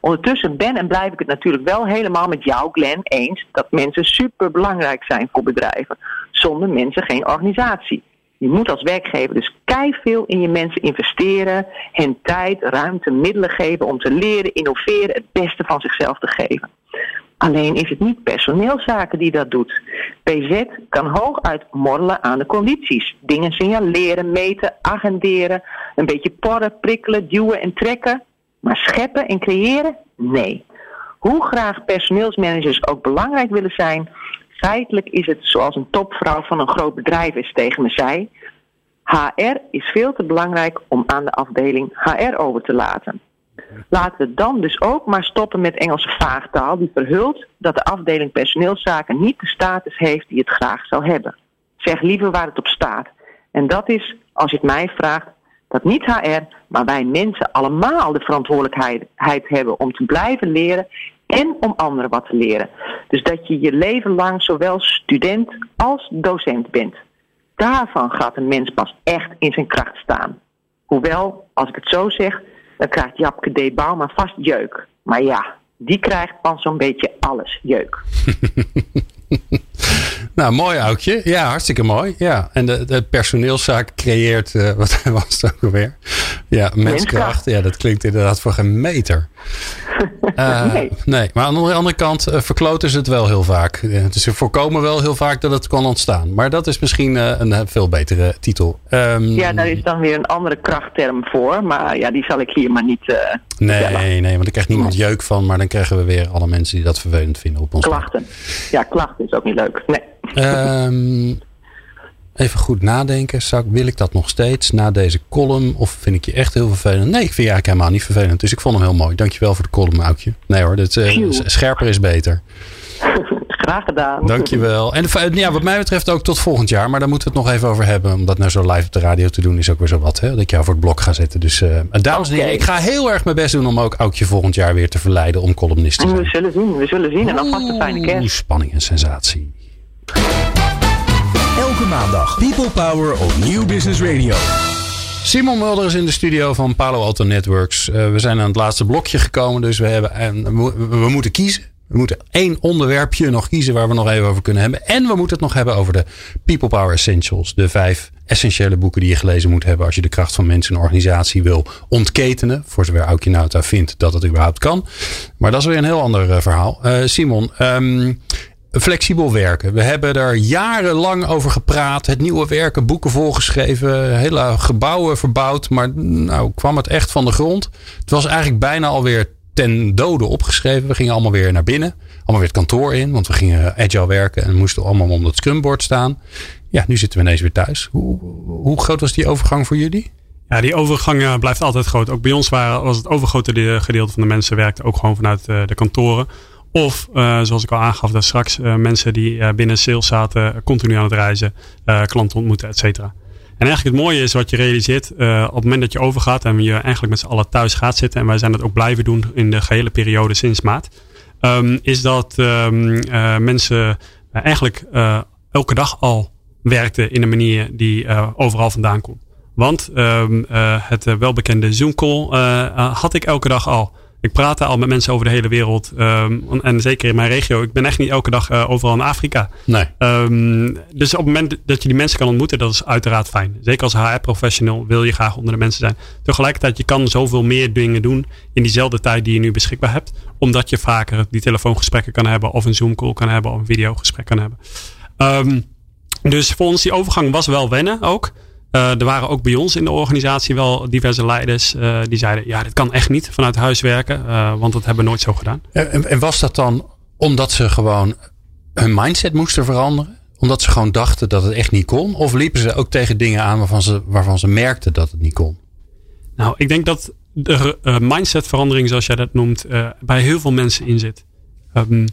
ondertussen ben en blijf ik het natuurlijk wel helemaal met jou, Glenn, eens dat mensen super belangrijk zijn voor bedrijven. Zonder mensen geen organisatie. Je moet als werkgever dus veel in je mensen investeren, hen tijd, ruimte, middelen geven om te leren, innoveren, het beste van zichzelf te geven. Alleen is het niet personeelszaken die dat doet. PZ kan hooguit morrelen aan de condities. Dingen signaleren, meten, agenderen, een beetje porren, prikkelen, duwen en trekken. Maar scheppen en creëren? Nee. Hoe graag personeelsmanagers ook belangrijk willen zijn, Feitelijk is het zoals een topvrouw van een groot bedrijf is tegen me zei. HR is veel te belangrijk om aan de afdeling HR over te laten. Laten we dan dus ook maar stoppen met Engelse vaagtaal die verhult dat de afdeling personeelszaken niet de status heeft die het graag zou hebben. Zeg liever waar het op staat. En dat is, als je het mij vraagt, dat niet HR, maar wij mensen allemaal de verantwoordelijkheid hebben om te blijven leren en om anderen wat te leren. Dus dat je je leven lang zowel student als docent bent. Daarvan gaat een mens pas echt in zijn kracht staan. Hoewel, als ik het zo zeg, dan krijgt Japke D. maar vast jeuk. Maar ja, die krijgt van zo'n beetje alles jeuk. (laughs) nou, mooi Aukje. Ja, hartstikke mooi. Ja. En de, de personeelszaak creëert, uh, (laughs) wat was het ook alweer? Ja, menskracht. Ja, dat klinkt inderdaad voor geen meter. Uh, (laughs) nee. nee. Maar aan de andere kant uh, verkloten ze het wel heel vaak. Dus ze voorkomen wel heel vaak dat het kan ontstaan. Maar dat is misschien uh, een veel betere titel. Um, ja, daar is dan weer een andere krachtterm voor. Maar ja, die zal ik hier maar niet. nee, nee, want daar krijgt niemand jeuk van. Maar dan krijgen we weer alle mensen die dat vervelend vinden op ons. Klachten. Ja, klachten is ook niet leuk. Nee. Um, (laughs) Even goed nadenken. Zou, wil ik dat nog steeds na deze column? Of vind ik je echt heel vervelend? Nee, ik vind je eigenlijk helemaal niet vervelend. Dus ik vond hem heel mooi. Dankjewel voor de column, Aukje. Nee hoor, dit, uh, scherper is beter. (laughs) Graag gedaan. Dankjewel. En ja, wat mij betreft ook tot volgend jaar. Maar daar moeten we het nog even over hebben. Om dat nou zo live op de radio te doen is ook weer zo wat. Hè? Dat ik jou voor het blok ga zetten. Dus uh, dames en heren, ik ga heel erg mijn best doen om ook Aukje volgend jaar weer te verleiden om columnist te zijn. We zullen zien, we zullen zien. En alvast een fijne kerst. Spanning en sensatie. Elke maandag People Power op Nieuw Business Radio. Simon Mulder is in de studio van Palo Alto Networks. Uh, we zijn aan het laatste blokje gekomen, dus we, hebben, en we, moeten kiezen. We moeten één onderwerpje nog kiezen waar we nog even over kunnen hebben. En we moeten het nog hebben over de People Power Essentials. De vijf essentiële boeken die je gelezen moet hebben als je de kracht van mensen en organisatie wil ontketenen. Voor zover Aukje Nauta vindt dat het überhaupt kan. Maar dat is weer een heel ander uh, verhaal. Uh, Simon, um, flexibel werken. We hebben er jarenlang over gepraat. Het nieuwe werken, boeken volgeschreven, hele gebouwen verbouwd. Maar nou kwam het echt van de grond. Het was eigenlijk bijna alweer ten dode opgeschreven. We gingen allemaal weer naar binnen. Allemaal weer het kantoor in. Want we gingen agile werken en moesten allemaal om het scrumboard staan. Ja, nu zitten we ineens weer thuis. Hoe, hoe groot was die overgang voor jullie? Ja, die overgang blijft altijd groot. Ook bij ons waren, was het overgrote gedeelte van de mensen werkte ook gewoon vanuit eh, de kantoren. Of, uh, zoals ik al aangaf, dat straks uh, mensen die uh, binnen sales zaten, continu aan het reizen, klanten ontmoeten, et cetera. En eigenlijk het mooie is wat je realiseert, op het moment dat je overgaat en je eigenlijk met z'n allen thuis gaat zitten, en wij zijn dat ook blijven doen in de gehele periode sinds maart, um, is dat um, mensen eigenlijk elke dag al werkten in een manier die overal vandaan komt. Want um, het welbekende Zoom call had ik elke dag al. Ik praat al met mensen over de hele wereld. Ehm, en zeker in mijn regio. Ik ben echt niet elke dag uh, overal in Afrika. Nee. Um, dus op het moment dat je die mensen kan ontmoeten, dat is uiteraard fijn. Zeker als HR-professional wil je graag onder de mensen zijn. Tegelijkertijd, je kan zoveel meer dingen doen in diezelfde tijd die je nu beschikbaar hebt. Omdat je vaker die telefoongesprekken kan hebben. Of een Zoom-call kan hebben. Of een videogesprek kan hebben. Um, dus voor ons die overgang was wel wennen ook. Uh, er waren ook bij ons in de organisatie wel diverse leiders uh, die zeiden: ja, dit kan echt niet vanuit huis werken, uh, want dat hebben we nooit zo gedaan. En, en, was dat dan omdat ze gewoon hun mindset moesten veranderen? Omdat ze gewoon dachten dat het echt niet kon? Of liepen ze ook tegen dingen aan waarvan ze, waarvan ze merkten dat het niet kon? Nou, ik denk dat de mindsetverandering, zoals jij dat noemt, bij heel veel mensen in zit. Um,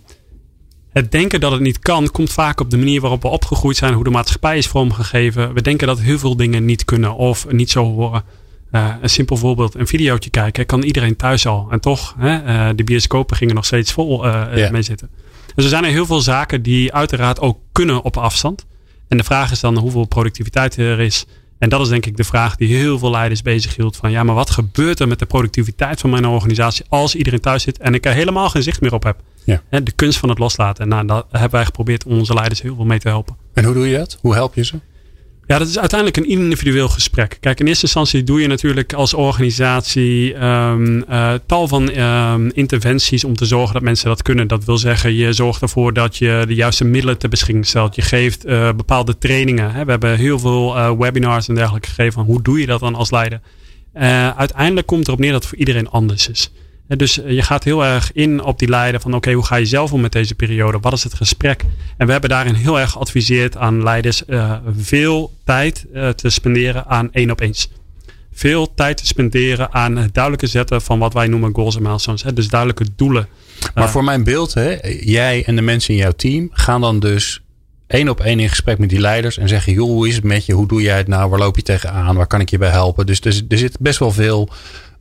het denken dat het niet kan, komt vaak op de manier waarop we opgegroeid zijn, hoe de maatschappij is vormgegeven. We denken dat heel veel dingen niet kunnen of niet zo horen. Uh, een simpel voorbeeld, een videootje kijken, kan iedereen thuis al. En toch, hè, uh, de bioscopen gingen nog steeds vol uh, yeah. mee zitten. Dus er zijn er heel veel zaken die uiteraard ook kunnen op afstand. En de vraag is dan hoeveel productiviteit er is. En dat is denk ik de vraag die heel veel leiders bezig hield. Van ja, maar wat gebeurt er met de productiviteit van mijn organisatie als iedereen thuis zit en ik er helemaal geen zicht meer op heb? Ja. De kunst van het loslaten. En nou, daar hebben wij geprobeerd om onze leiders heel veel mee te helpen. En hoe doe je dat? Hoe help je ze? Ja, dat is uiteindelijk een individueel gesprek. Kijk, in eerste instantie doe je natuurlijk als organisatie um, uh, tal van um, interventies om te zorgen dat mensen dat kunnen. Dat wil zeggen, je zorgt ervoor dat je de juiste middelen ter beschikking stelt. Je geeft uh, bepaalde trainingen. Hè. We hebben heel veel uh, webinars en dergelijke gegeven. Van hoe doe je dat dan als leider? uiteindelijk komt erop neer dat het voor iedereen anders is. Dus je gaat heel erg in op die leider van oké, hoe ga je zelf om met deze periode? Wat is het gesprek? En we hebben daarin heel erg geadviseerd aan leiders uh, veel tijd uh, te spenderen aan één op eens. Veel tijd te spenderen aan het duidelijke zetten van wat wij noemen goals en milestones. Hè? Dus duidelijke doelen. Maar uh, voor mijn beeld, hè, jij en de mensen in jouw team gaan dan dus één op één in gesprek met die leiders en zeggen: joh, hoe is het met je? Hoe doe jij het nou? Waar loop je tegenaan? Waar kan ik je bij helpen? Dus er, er zit best wel veel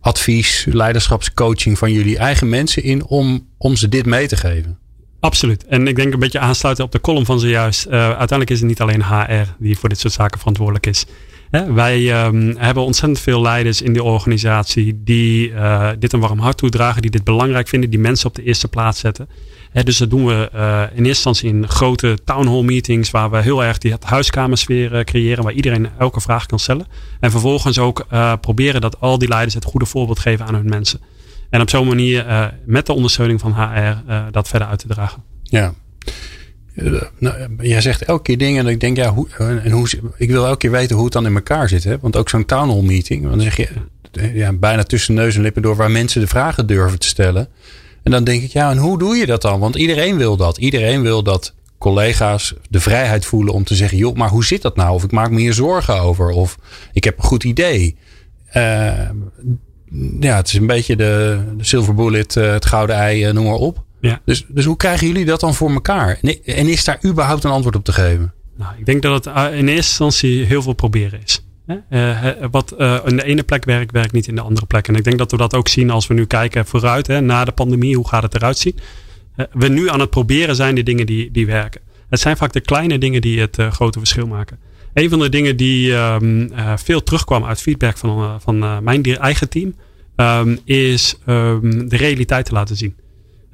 advies, leiderschapscoaching van jullie eigen mensen in om, om ze dit mee te geven? Absoluut. En ik denk een beetje aansluiten op de column van zojuist. Uh, uiteindelijk is het niet alleen HR die voor dit soort zaken verantwoordelijk is. Hè? Wij um, hebben ontzettend veel leiders in de organisatie die uh, dit een warm hart toedragen, die dit belangrijk vinden, die mensen op de eerste plaats zetten. Dus dat doen we uh, in eerste instantie in grote town hall meetings, waar we heel erg die huiskamersfeer creëren, waar iedereen elke vraag kan stellen. En vervolgens ook proberen dat al die leiders het goede voorbeeld geven aan hun mensen. En op zo'n manier, met de ondersteuning van HR, dat verder uit te dragen. Ja. Nou, jij zegt elke keer dingen en ik denk, ja, hoe, en hoe, ik wil elke keer weten hoe het dan in elkaar zit. Hè? Want ook zo'n town hall meeting, dan zeg je ja, bijna tussen neus en lippen door waar mensen de vragen durven te stellen. En dan denk ik, ja, en hoe doe je dat dan? Want iedereen wil dat. Iedereen wil dat collega's de vrijheid voelen om te zeggen, joh, maar hoe zit dat nou? Of ik maak me hier zorgen over. Of ik heb een goed idee. Uh, ja, het is een beetje de, de silver bullet, het gouden ei, noem maar op. Ja. Dus, dus hoe krijgen jullie dat dan voor elkaar? En is daar überhaupt een antwoord op te geven? Nou, ik denk dat het in eerste instantie heel veel proberen is. Uh, wat uh, in de ene plek werkt, werkt niet in de andere plek. En ik denk dat we dat ook zien als we nu kijken vooruit, hè, na de pandemie, hoe gaat het eruit zien? Uh, we nu aan het proberen zijn de dingen die, die werken. Het zijn vaak de kleine dingen die het grote verschil maken. Een van de dingen die um, veel terugkwam uit feedback van, van mijn eigen team, um, is um, de realiteit te laten zien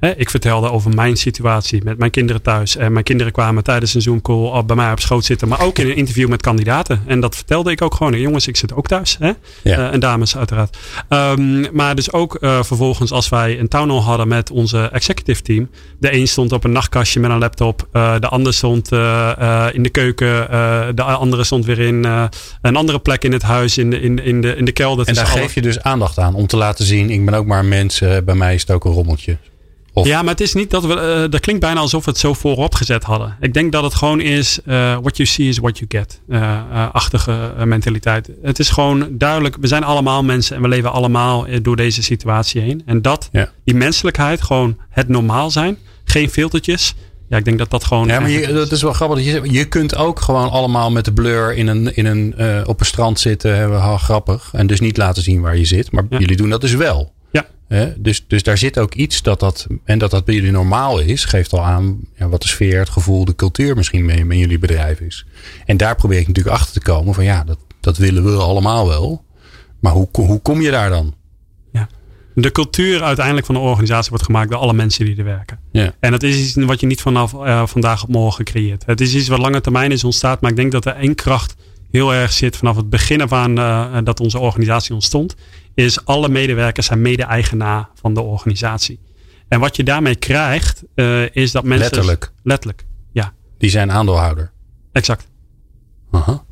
ik vertelde over mijn situatie met mijn kinderen thuis. En mijn kinderen kwamen tijdens een Zoom call bij mij op schoot zitten. Maar ook in een interview met kandidaten. En dat vertelde ik ook gewoon. Jongens, ik zit ook thuis. Hè? Ja. Uh, en dames uiteraard. Um, maar dus ook uh, vervolgens als wij een town hall hadden met onze executive team. De een stond op een nachtkastje met een laptop. Uh, de ander stond in de keuken. de andere stond weer in een andere plek in het huis. In de, in, in de, in de kelder. En daar alle... geef je dus aandacht aan. Om te laten zien, ik ben ook maar een mens. bij mij is het ook een rommeltje. Of? Ja, maar het is niet dat we. Uh, dat klinkt bijna alsof we het zo voorop gezet hadden. Ik denk dat het gewoon is. Uh, what you see is what you get. Uh, achtige mentaliteit. Het is gewoon duidelijk. We zijn allemaal mensen en we leven allemaal door deze situatie heen. En dat, ja. die menselijkheid, gewoon het normaal zijn. Geen filtertjes. Ja, ik denk dat dat gewoon. Ja, maar je, dat is wel grappig. Je, je kunt ook gewoon allemaal met de blur in een, in een, op een strand zitten. Ha, grappig. En dus niet laten zien waar je zit. Maar ja. jullie doen dat dus wel. He, dus, dus daar zit ook iets dat dat, en dat dat bij jullie normaal is, geeft al aan ja, wat de sfeer, het gevoel, de cultuur misschien mee in jullie bedrijf is. En daar probeer ik natuurlijk achter te komen van ja, dat, dat willen we allemaal wel. Maar hoe, hoe kom je daar dan? Ja. De cultuur uiteindelijk van de organisatie wordt gemaakt door alle mensen die er werken. Ja. En dat is iets wat je niet vanaf uh, vandaag op morgen creëert. Het is iets wat lange termijn is ontstaat. Maar ik denk dat er één kracht heel erg zit vanaf het begin af aan uh, dat onze organisatie ontstond. Is alle medewerkers zijn mede-eigenaar van de organisatie. En wat je daarmee krijgt, uh, is dat mensen. Letterlijk. Letterlijk, ja. Die zijn aandeelhouder. Exact. Aha.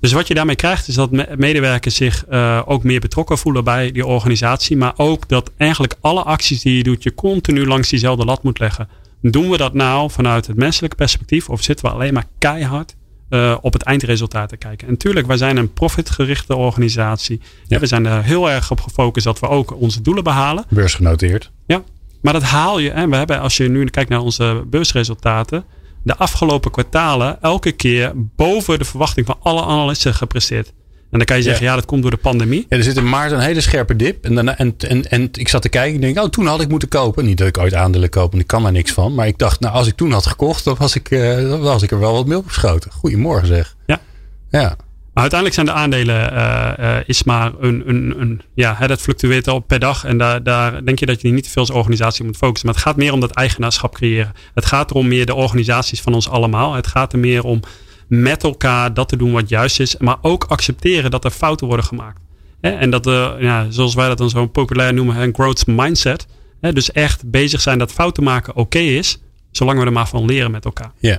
Dus wat je daarmee krijgt, is dat medewerkers zich uh, ook meer betrokken voelen bij die organisatie. Maar ook dat eigenlijk alle acties die je doet, je continu langs diezelfde lat moet leggen. Doen we dat nou vanuit het menselijke perspectief of zitten we alleen maar keihard uh, op het eindresultaat te kijken? En natuurlijk, wij zijn een profitgerichte organisatie. Ja. We zijn er heel erg op gefocust dat we ook onze doelen behalen. Beursgenoteerd. Ja, maar dat haal je. En we hebben, als je nu kijkt naar onze beursresultaten de afgelopen kwartalen elke keer boven de verwachting van alle analisten gepresteerd. En dan kan je zeggen, ja, ja dat komt door de pandemie. Ja, er zit in maart een hele scherpe dip. En, daarna, en, en, en ik zat te kijken en denk, oh, toen had ik moeten kopen. Niet dat ik ooit aandelen koop, want ik kan daar niks van. Maar ik dacht, nou, als ik toen had gekocht, dan was ik, uh, dan was ik er wel wat mee opgeschoten. Goedemorgen zeg. Ja. Ja. Maar uiteindelijk zijn de aandelen uh, uh, is maar een, een, een ja, hè, dat fluctueert al per dag. En daar, daar denk je dat je niet te veel als organisatie moet focussen. Maar het gaat meer om dat eigenaarschap creëren. Het gaat erom meer de organisaties van ons allemaal. Het gaat er meer om met elkaar dat te doen wat juist is. Maar ook accepteren dat er fouten worden gemaakt. En dat, uh, ja, zoals wij dat dan zo populair noemen, een growth mindset. Dus echt bezig zijn dat fouten maken oké is. Zolang we er maar van leren met elkaar. Ja.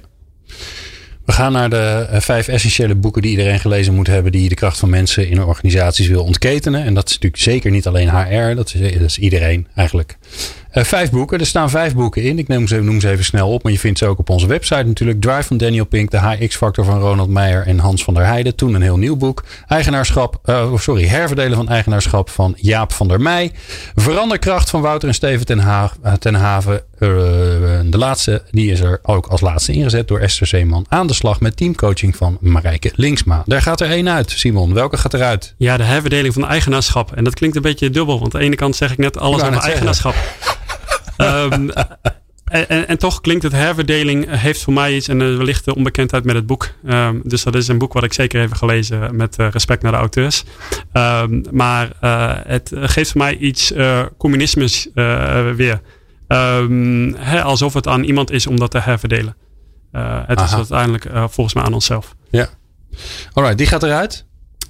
We gaan naar de uh, vijf essentiële boeken die iedereen gelezen moet hebben. Die de kracht van mensen in organisaties wil ontketenen. En dat is natuurlijk zeker niet alleen HR. Dat is, dat is iedereen eigenlijk. Uh, vijf boeken. Er staan vijf boeken in. Ik noem ze, noem ze even snel op. Maar je vindt ze ook op onze website natuurlijk. Drive van Daniel Pink. De HX-factor van Ronald Meijer en Hans van der Heijden. Toen een heel nieuw boek. Eigenaarschap. Uh, sorry. Herverdelen van eigenaarschap van Jaap van der Meij. Veranderkracht van Wouter en Steven ten, ha ten Haven. Uh, de laatste. Die is er ook als laatste ingezet door Esther Zeeman. Aan de slag met teamcoaching van Marijke Linksma. Daar gaat er één uit. Simon, welke gaat eruit? Ja, de herverdeling van eigenaarschap. En dat klinkt een beetje dubbel. Want aan de ene kant zeg ik net alles over eigenaarschap. Um, en, en, toch klinkt het herverdeling heeft voor mij iets en wellicht de onbekendheid met het boek. Um, dus dat is een boek wat ik zeker even gelezen met uh, respect naar de auteurs. Um, maar uh, het geeft voor mij iets uh, communismes weer. He, alsof het aan iemand is om dat te herverdelen. het Aha. is uiteindelijk volgens mij aan onszelf. Ja. Alright, die gaat eruit.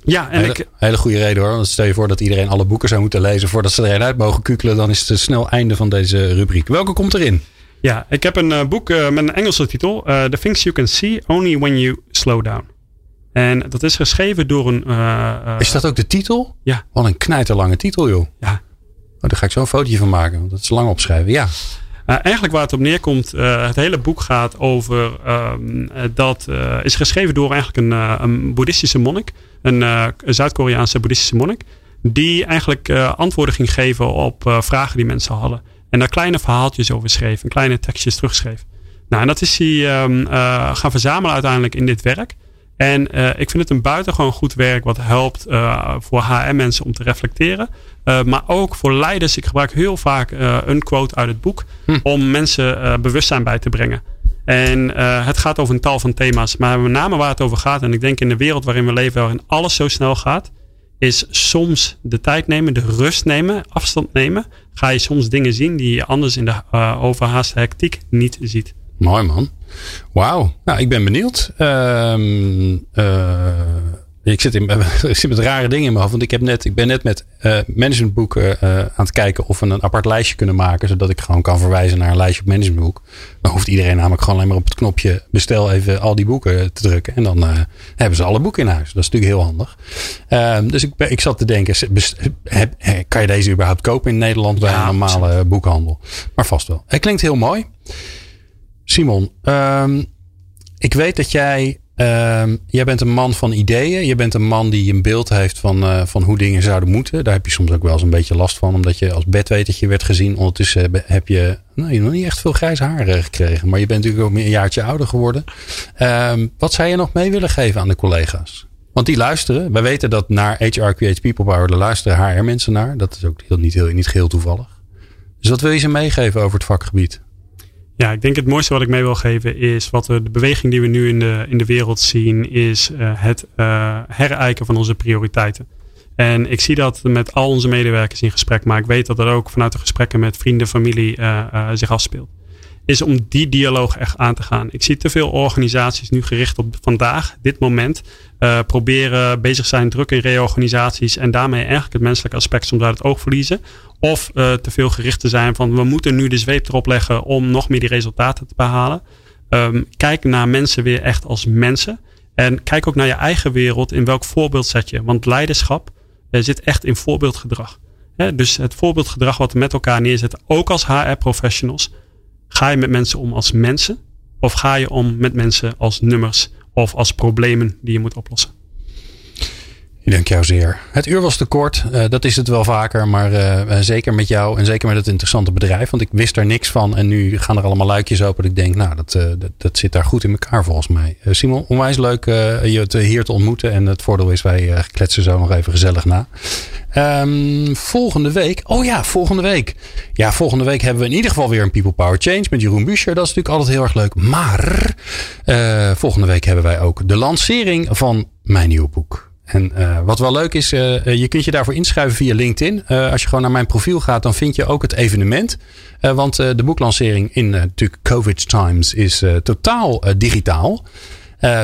Ja, en hele, ik, hele goede reden hoor. Want stel je voor dat iedereen alle boeken zou moeten lezen voordat ze erin uit mogen kukelen, dan is het snel einde van deze rubriek. Welke komt erin? Ja, ik heb een uh, boek uh, met een Engelse titel. Uh, The Things You Can See Only When You Slow Down. En dat is geschreven door een. is dat ook de titel? Ja. Wat een knijterlange titel, joh. Ja. Oh, daar ga ik zo een fotootje van maken, want dat is lang opschrijven. Ja. Uh, eigenlijk waar het op neerkomt, uh, het hele boek gaat over. Um, dat uh, is geschreven door eigenlijk een, een boeddhistische monnik. Een, een Zuid-Koreaanse boeddhistische monnik. Die eigenlijk antwoorden ging geven op vragen die mensen hadden. En daar kleine verhaaltjes over schreef. En kleine tekstjes terugschreef. Nou, en dat is hij um, gaan verzamelen uiteindelijk in dit werk. En ik vind het een buitengewoon goed werk wat helpt voor HR-mensen om te reflecteren. Maar ook voor leiders. Ik gebruik heel vaak een quote uit het boek hm. om mensen bewustzijn bij te brengen. En het gaat over een tal van thema's. Maar met name waar het over gaat, en ik denk in de wereld waarin we leven, waarin alles zo snel gaat, is soms de tijd nemen, de rust nemen, afstand nemen. Ga je soms dingen zien die je anders in de overhaaste hectiek niet ziet. Mooi man. Wauw. Nou, ik ben benieuwd. Uh, uh, ik, zit in, (laughs) ik zit met rare dingen in mijn hoofd. Want ik, heb net, ik ben net met uh, managementboeken uh, aan het kijken of we een apart lijstje kunnen maken. Zodat ik gewoon kan verwijzen naar een lijstje op managementboek. Dan hoeft iedereen namelijk gewoon alleen maar op het knopje bestel even al die boeken te drukken. En dan uh, hebben ze alle boeken in huis. Dat is natuurlijk heel handig. Ehm, dus ik, ik zat te denken, heb, kan je deze überhaupt kopen in Nederland bij ja, een normale boekhandel? Maar vast wel. Het klinkt heel mooi. Simon, um, ik weet dat jij. Um, jij bent een man van ideeën. Je bent een man die een beeld heeft van, uh, van hoe dingen zouden moeten. Daar heb je soms ook wel eens een beetje last van. Omdat je als bedwetertje werd gezien. Ondertussen heb je nou, nog niet echt veel grijs haar gekregen. Maar je bent natuurlijk ook een jaartje ouder geworden. Um, wat zou je nog mee willen geven aan de collega's? Want die luisteren. Wij weten dat naar HR Creates People Power. de luisteren HR mensen naar. Dat is ook heel, niet, heel, niet geheel toevallig. Dus wat wil je ze meegeven over het vakgebied? Ja, ik denk het mooiste wat ik mee wil geven is wat de beweging die we nu in de, in de wereld zien, is uh, het uh, herijken van onze prioriteiten. En ik zie dat met al onze medewerkers in gesprek, maar ik weet dat dat ook vanuit de gesprekken met vrienden, familie uh, zich afspeelt. Is om die dialoog echt aan te gaan. Ik zie te veel organisaties nu gericht op vandaag, dit moment, proberen bezig zijn druk in reorganisaties en daarmee eigenlijk het menselijke aspect soms uit het oog verliezen. Of uh, te veel gericht te zijn van we moeten nu de zweep erop leggen om nog meer die resultaten te behalen. Um, kijk naar mensen weer echt als mensen. En kijk ook naar je eigen wereld. In welk voorbeeld zet je? Want leiderschap zit echt in voorbeeldgedrag. dus het voorbeeldgedrag wat we met elkaar neerzetten, ook als HR-professionals. Ga je met mensen om als mensen? Of ga je om met mensen als nummers of als problemen die je moet oplossen? Ik dank jou zeer. Het uur was te kort. Uh, dat is het wel vaker. Maar uh, zeker met jou en zeker met het interessante bedrijf. Want ik wist er niks van. En nu gaan er allemaal luikjes open. Ik denk, nou, dat, dat, zit daar goed in elkaar volgens mij. Simon, onwijs leuk je te, hier te ontmoeten. En het voordeel is, wij kletsen zo nog even gezellig na. Um, volgende week. Oh ja, volgende week. Ja, volgende week hebben we in ieder geval weer een People Power Change met Jeroen Buescher. Dat is natuurlijk altijd heel erg leuk. Maar volgende week hebben wij ook de lancering van mijn nieuwe boek. En uh, wat wel leuk is, uh, je kunt je daarvoor inschrijven via LinkedIn. Als je gewoon naar mijn profiel gaat, dan vind je ook het evenement. want de boeklancering in natuurlijk COVID times is totaal digitaal.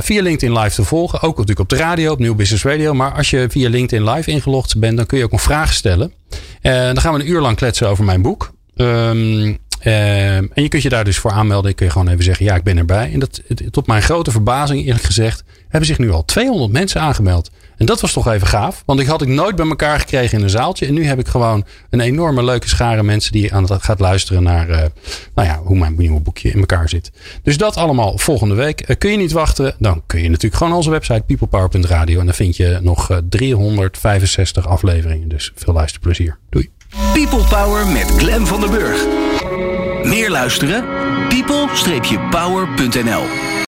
via LinkedIn live te volgen. Ook natuurlijk op de radio, op Nieuw Business Radio. Maar als je via LinkedIn live ingelogd bent, dan kun je ook een vraag stellen. dan gaan we een uur lang kletsen over mijn boek. Um, en je kunt je daar dus voor aanmelden. Ik kun je gewoon even zeggen, ja, ik ben erbij. En dat, tot mijn grote verbazing, eerlijk gezegd, hebben zich nu al 200 mensen aangemeld. En dat was toch even gaaf. Want ik had ik nooit bij elkaar gekregen in een zaaltje. En nu heb ik gewoon een enorme leuke schare mensen die aan het gaat luisteren naar uh, nou ja, hoe mijn nieuwe boekje in elkaar zit. Dus dat allemaal volgende week. Uh, kun je niet wachten? Dan kun je natuurlijk gewoon onze website peoplepower.radio. En dan vind je nog uh, 365 afleveringen. Dus veel luisterplezier. Doei. People Power met Glen van der Burg. Meer luisteren? people-power.nl